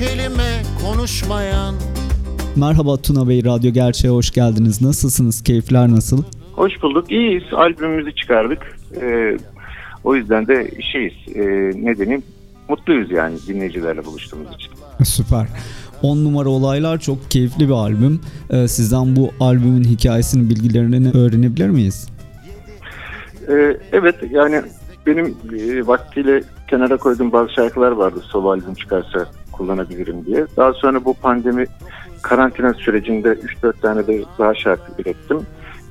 Kelime konuşmayan Merhaba Tuna Bey, Radyo Gerçeğe hoş geldiniz. Nasılsınız? Keyifler nasıl? Hoş bulduk. İyiyiz. Albümümüzü çıkardık. Ee, o yüzden de şeyiz. E, ne deneyim? Mutluyuz yani dinleyicilerle buluştuğumuz için. Süper. 10 numara olaylar çok keyifli bir albüm. Ee, sizden bu albümün hikayesini, bilgilerini öğrenebilir miyiz? Ee, evet yani benim e, vaktiyle kenara koyduğum bazı şarkılar vardı solo albüm çıkarsa kullanabilirim diye. Daha sonra bu pandemi karantina sürecinde 3-4 tane de daha şarkı ürettim.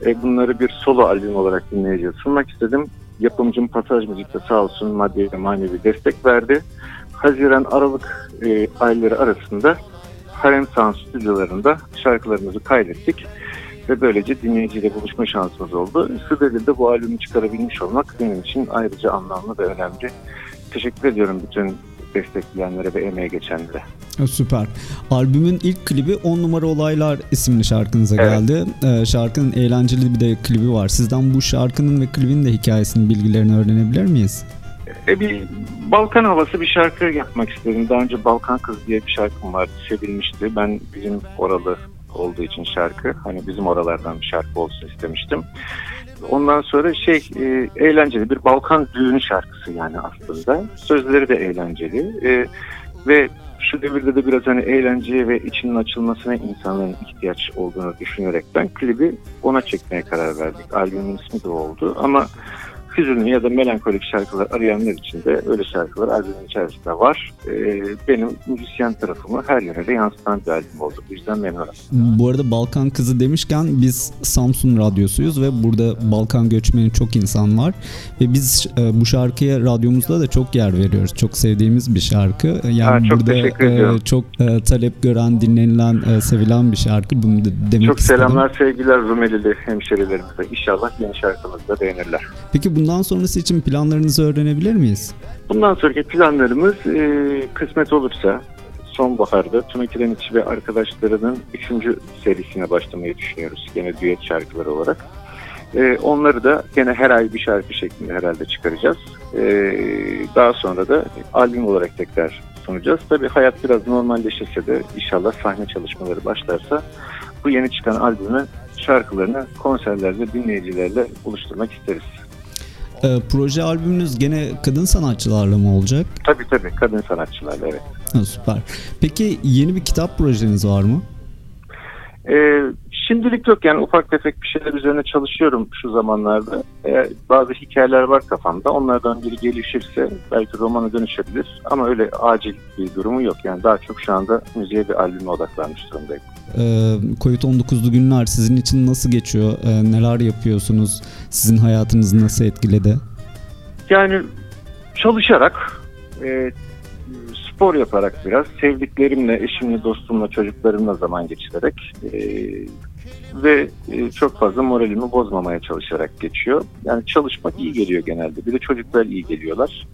E, bunları bir solo albüm olarak dinleyiciye sunmak istedim. Yapımcım Pasaj Müzik'te sağ olsun maddi ve manevi destek verdi. Haziran Aralık e, ayları arasında Harem Sound stüdyolarında şarkılarımızı kaydettik ve böylece dinleyiciyle buluşma şansımız oldu. Sıdevil'de bu albümü çıkarabilmiş olmak benim için ayrıca anlamlı ve önemli. Teşekkür ediyorum bütün destekleyenlere ve emeğe geçenlere. Süper. Albümün ilk klibi 10 numara olaylar isimli şarkınıza evet. geldi. Ee, şarkının eğlenceli bir de klibi var. Sizden bu şarkının ve klibin de hikayesini, bilgilerini öğrenebilir miyiz? E, bir Balkan havası bir şarkı yapmak istedim. Daha önce Balkan Kız diye bir şarkım vardı, sevilmişti. Ben bizim oralı olduğu için şarkı, hani bizim oralardan bir şarkı olsun istemiştim. Ondan sonra şey e, eğlenceli bir Balkan düğünü şarkısı yani aslında. Sözleri de eğlenceli. E, ve şu devirde de biraz hani eğlenceye ve içinin açılmasına insanların ihtiyaç olduğunu düşünerekten klibi ona çekmeye karar verdik. Albümün ismi de oldu ama hüzünlü ya da melankolik şarkılar arayanlar için de öyle şarkılar albümün içerisinde var. Ee, benim müzisyen tarafımı her yöne de yansıtan bir albüm oldu. Bu yüzden memnunum. Bu arada Balkan Kızı demişken biz Samsun Radyosu'yuz ve burada Balkan göçmeni çok insan var. Ve biz e, bu şarkıya radyomuzda da çok yer veriyoruz. Çok sevdiğimiz bir şarkı. Yani ha, çok burada e, çok e, talep gören, dinlenilen, e, sevilen bir şarkı. Bunu da demek Çok istedim. selamlar, sevgiler Rumelili hemşerilerimize. İnşallah yeni şarkımızı da beğenirler. Peki bundan sonrası için planlarınızı öğrenebilir miyiz? Bundan sonraki planlarımız e, kısmet olursa sonbaharda Tuna Kiremiç ve arkadaşlarının üçüncü serisine başlamayı düşünüyoruz. Gene düet şarkıları olarak. E, onları da gene her ay bir şarkı şeklinde herhalde çıkaracağız. E, daha sonra da albüm olarak tekrar sunacağız. Tabii hayat biraz normalleşirse de inşallah sahne çalışmaları başlarsa bu yeni çıkan albümün şarkılarını konserlerde dinleyicilerle buluşturmak isteriz. E, proje albümünüz gene kadın sanatçılarla mı olacak? Tabii tabii kadın sanatçılarla evet. Ha, süper. Peki yeni bir kitap projeniz var mı? Ee, şimdilik yok yani ufak tefek bir şeyler üzerine çalışıyorum şu zamanlarda. Ee, bazı hikayeler var kafamda. Onlardan biri gelişirse belki romana dönüşebilir. Ama öyle acil bir durumu yok. Yani daha çok şu anda müziğe bir albüme odaklanmış durumdayım. Ee, Covid-19'lu günler sizin için nasıl geçiyor? Ee, neler yapıyorsunuz? Sizin hayatınızı nasıl etkiledi? Yani çalışarak, e, spor yaparak biraz, sevdiklerimle, eşimle, dostumla, çocuklarımla zaman geçirerek e, ve e, çok fazla moralimi bozmamaya çalışarak geçiyor. Yani çalışmak iyi geliyor genelde. Bir de çocuklar iyi geliyorlar.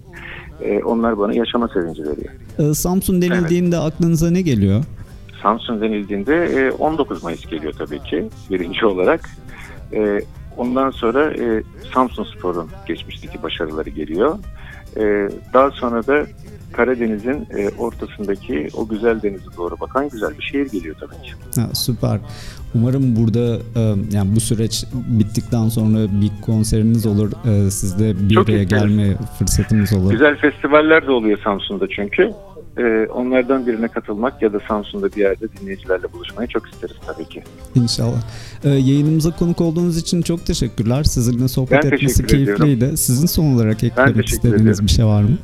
Onlar bana yaşama sevinci veriyor. Ee, Samsun denildiğinde evet. aklınıza ne geliyor? Samsun denildiğinde 19 e, Mayıs geliyor tabii ki birinci olarak. E, ondan sonra e, Samsun Spor'un geçmişteki başarıları geliyor. Daha sonra da Karadeniz'in ortasındaki o güzel denize doğru bakan güzel bir şehir geliyor tabii ki. Ha, süper. Umarım burada yani bu süreç bittikten sonra bir konseriniz olur. Sizde bir araya gelme fırsatımız olur. Güzel festivaller de oluyor Samsun'da çünkü e, onlardan birine katılmak ya da Samsun'da bir yerde dinleyicilerle buluşmayı çok isteriz tabii ki. İnşallah. Ee, yayınımıza konuk olduğunuz için çok teşekkürler. Sizinle sohbet ben etmesi keyifliydi. Ediyorum. Sizin son olarak eklemek istediğiniz ediyorum. bir şey var mı?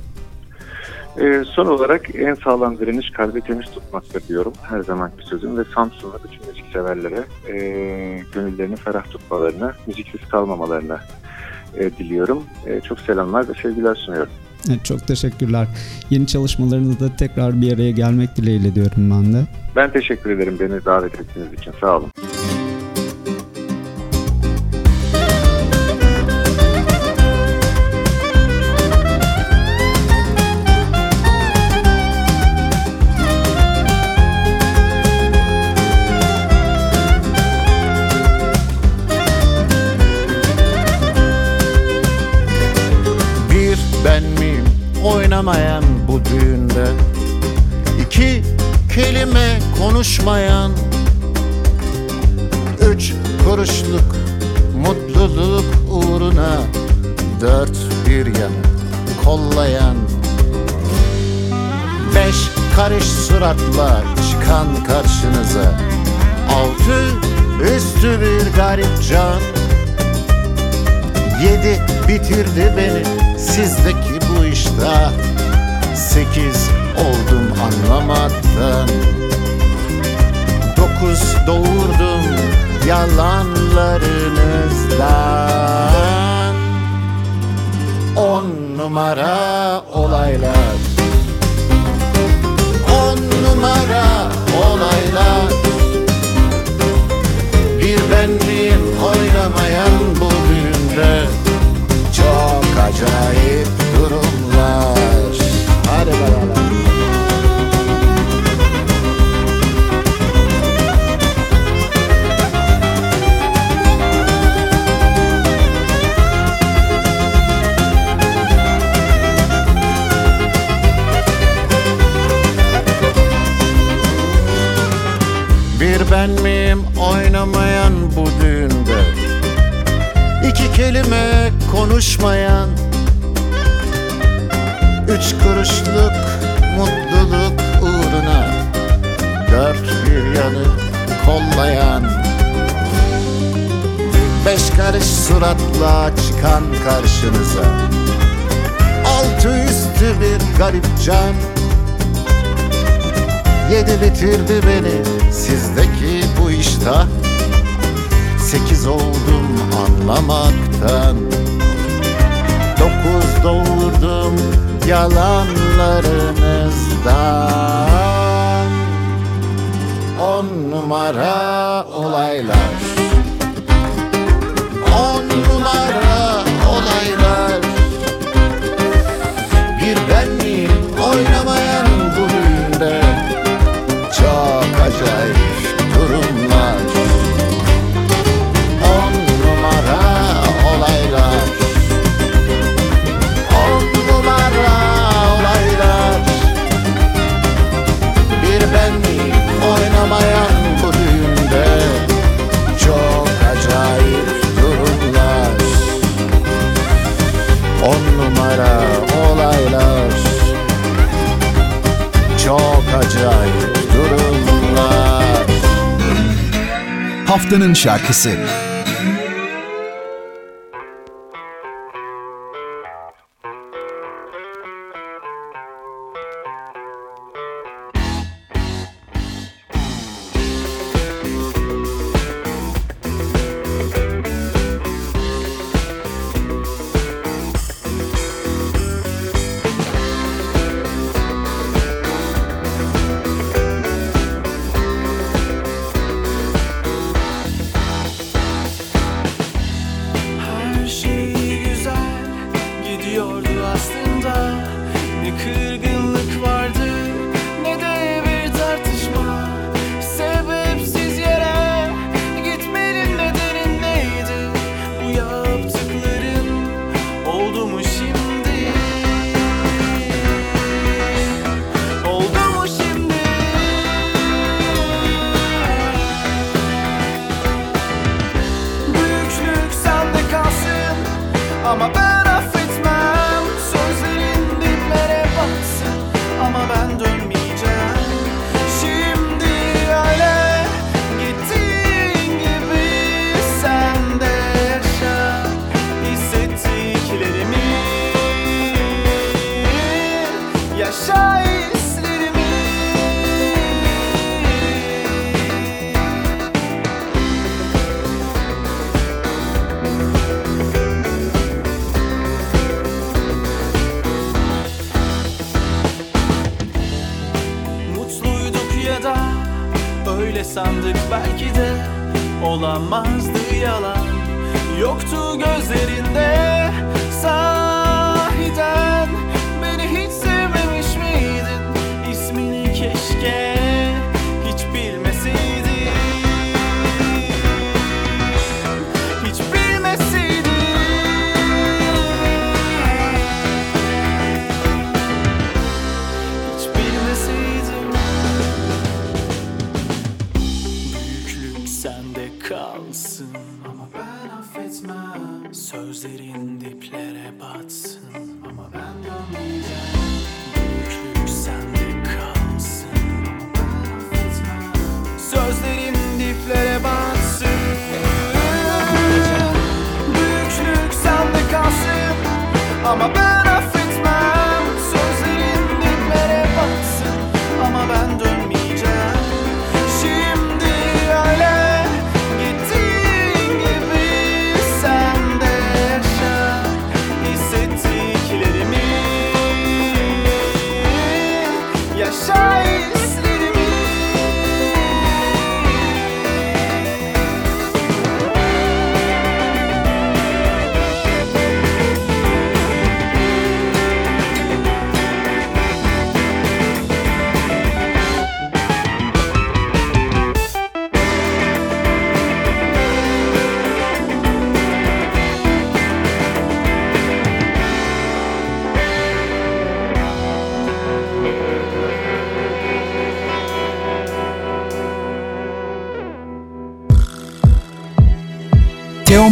Ee, son olarak en sağlam direniş kalbi temiz tutmaktır diyorum. Her zamanki sözüm ve Samsun'da bütün müzik severlere e, gönüllerini ferah tutmalarını, müziksiz kalmamalarını e, diliyorum. E, çok selamlar ve sevgiler sunuyorum. Çok teşekkürler. Yeni çalışmalarınızda tekrar bir araya gelmek dileğiyle diyorum ben de. Ben teşekkür ederim beni davet ettiğiniz için. Sağ olun. Konuşmayan Üç kuruşluk mutluluk uğruna Dört bir yanı kollayan Beş karış suratla çıkan karşınıza Altı üstü bir garip can Yedi bitirdi beni sizdeki bu iştah Sekiz oldum anlamaktan Dokuz doğurdum yalanlarınızdan On numara olaylar. On numara olaylar. Bir benliğim oynamayan ben miyim oynamayan bu düğünde? İki kelime konuşmayan Üç kuruşluk mutluluk uğruna Dört bir yanı kollayan Beş karış suratla çıkan karşınıza. Altı üstü bir garip can Yedi bitirdi beni sizdeki bu iştah. Sekiz oldum anlamaktan. Dokuz doğurdum yalanlarınızdan. On numara olaylar Haftanın şarkısı. Her Olamazdı yalan. Yoktu gözlerinde Sahiden. Beni hiç sevmemiş miydin? İsmini keşke Hiç bilmeseydin. Hiç bilmeseydin. Hiç bilmeseydim Büyüklük sende kalsın. Ama ben affetmem. Sözlerin diplere batsın